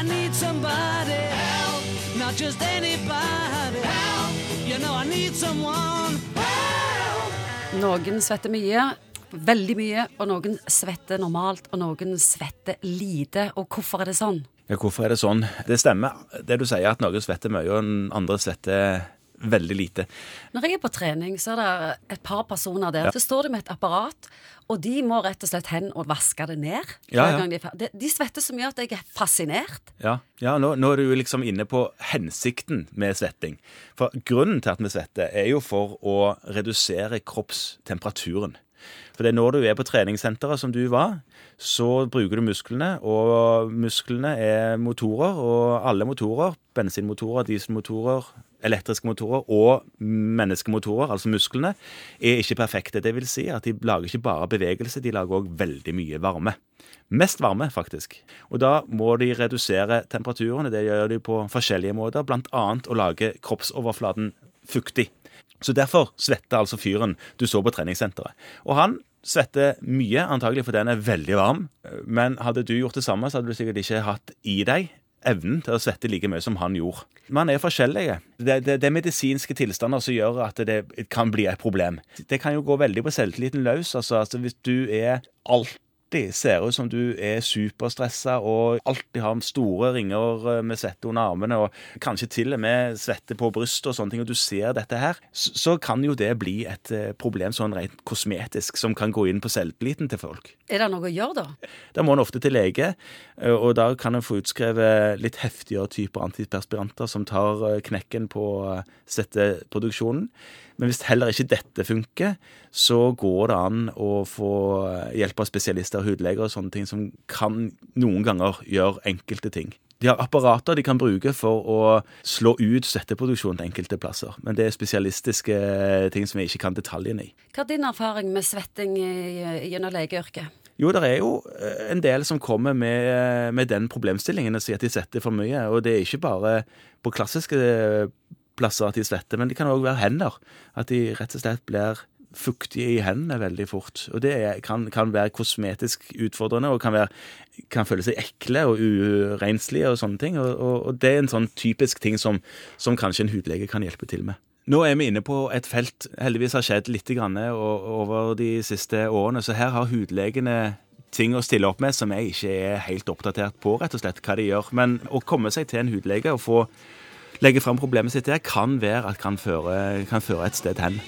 I need somebody help, not just anybody help. You know I need someone help. Noen svetter mye, veldig mye, og noen svetter normalt, og noen svetter lite. Og hvorfor er det sånn? Ja, hvorfor er det sånn? Det stemmer det du sier, at noen svetter mye, og andre svetter veldig lite. Når jeg er på trening, så er det et par personer der. Så står de med et apparat, og de må rett og slett hen og vaske det ned. Ja, ja. De, de, svetter så mye at jeg er fascinert. Ja, ja nå, nå er du liksom inne på hensikten med svetting. For grunnen til at vi svetter, er jo for å redusere kroppstemperaturen. For det er når du er på treningssenteret som du var, så bruker du musklene, og musklene er motorer, og alle motorer, bensinmotorer, dieselmotorer, elektriske motorer og menneskemotorer, altså musklene, er ikke perfekte. Det vil si at de lager ikke bare bevegelse, de lager òg veldig mye varme. Mest varme, faktisk. Og da må de redusere temperaturen, det gjør de på forskjellige måter, bl.a. å lage kroppsoverflaten fuktig. Så derfor svetter altså fyren du så på treningssenteret. Og han svetter mye, antagelig fordi han er veldig varm. Men hadde du gjort det samme, så hadde du sikkert ikke hatt i deg evnen til å svette like mye som han gjorde. Man er forskjellige. Det, det, det er medisinske tilstander som gjør at det kan bli et problem. Det kan jo gå veldig på selvtilliten løs. Altså, altså hvis du er alltid ser ut som du er superstressa og alltid har store ringer eh, med svette under armene og kanskje til og med svette på brystet og sånne ting, og du ser dette her, så kan jo det bli et eh, problem sånn rent kosmetisk som kan gå inn på selvtilliten til folk. Er det noe å gjøre, da? Da må en ofte til lege, eh, og da kan en få utskrevet litt heftigere typer antiperspiranter som tar knekken på svetteproduksjonen. Men hvis heller ikke dette funker, så går det an å få hjelp av spesialister, hudleger og sånne ting, som kan noen ganger gjøre enkelte ting. De har apparater de kan bruke for å slå ut svetteproduksjonen enkelte plasser. Men det er spesialistiske ting som vi ikke kan detaljene i. Hva er din erfaring med svetting gjennom legeyrket? Jo, det er jo eh, en del som kommer med, med den problemstillingen og sier at de svetter for mye. Og det er ikke bare på klassiske plasser at de svetter, men det kan òg være hender. At de rett og slett blir fuktige i hendene veldig fort. Og det kan, kan være kosmetisk utfordrende og kan, være, kan føle seg ekle og urenslige og sånne ting. Og, og, og det er en sånn typisk ting som, som kanskje en hudlege kan hjelpe til med. Nå er vi inne på et felt heldigvis har skjedd litt over de siste årene, så her har hudlegene ting å stille opp med som jeg ikke er helt oppdatert på, rett og slett, hva de gjør. Men å komme seg til en hudlege og få legge fram problemet sitt der, kan være at kan føre, kan føre et sted hen.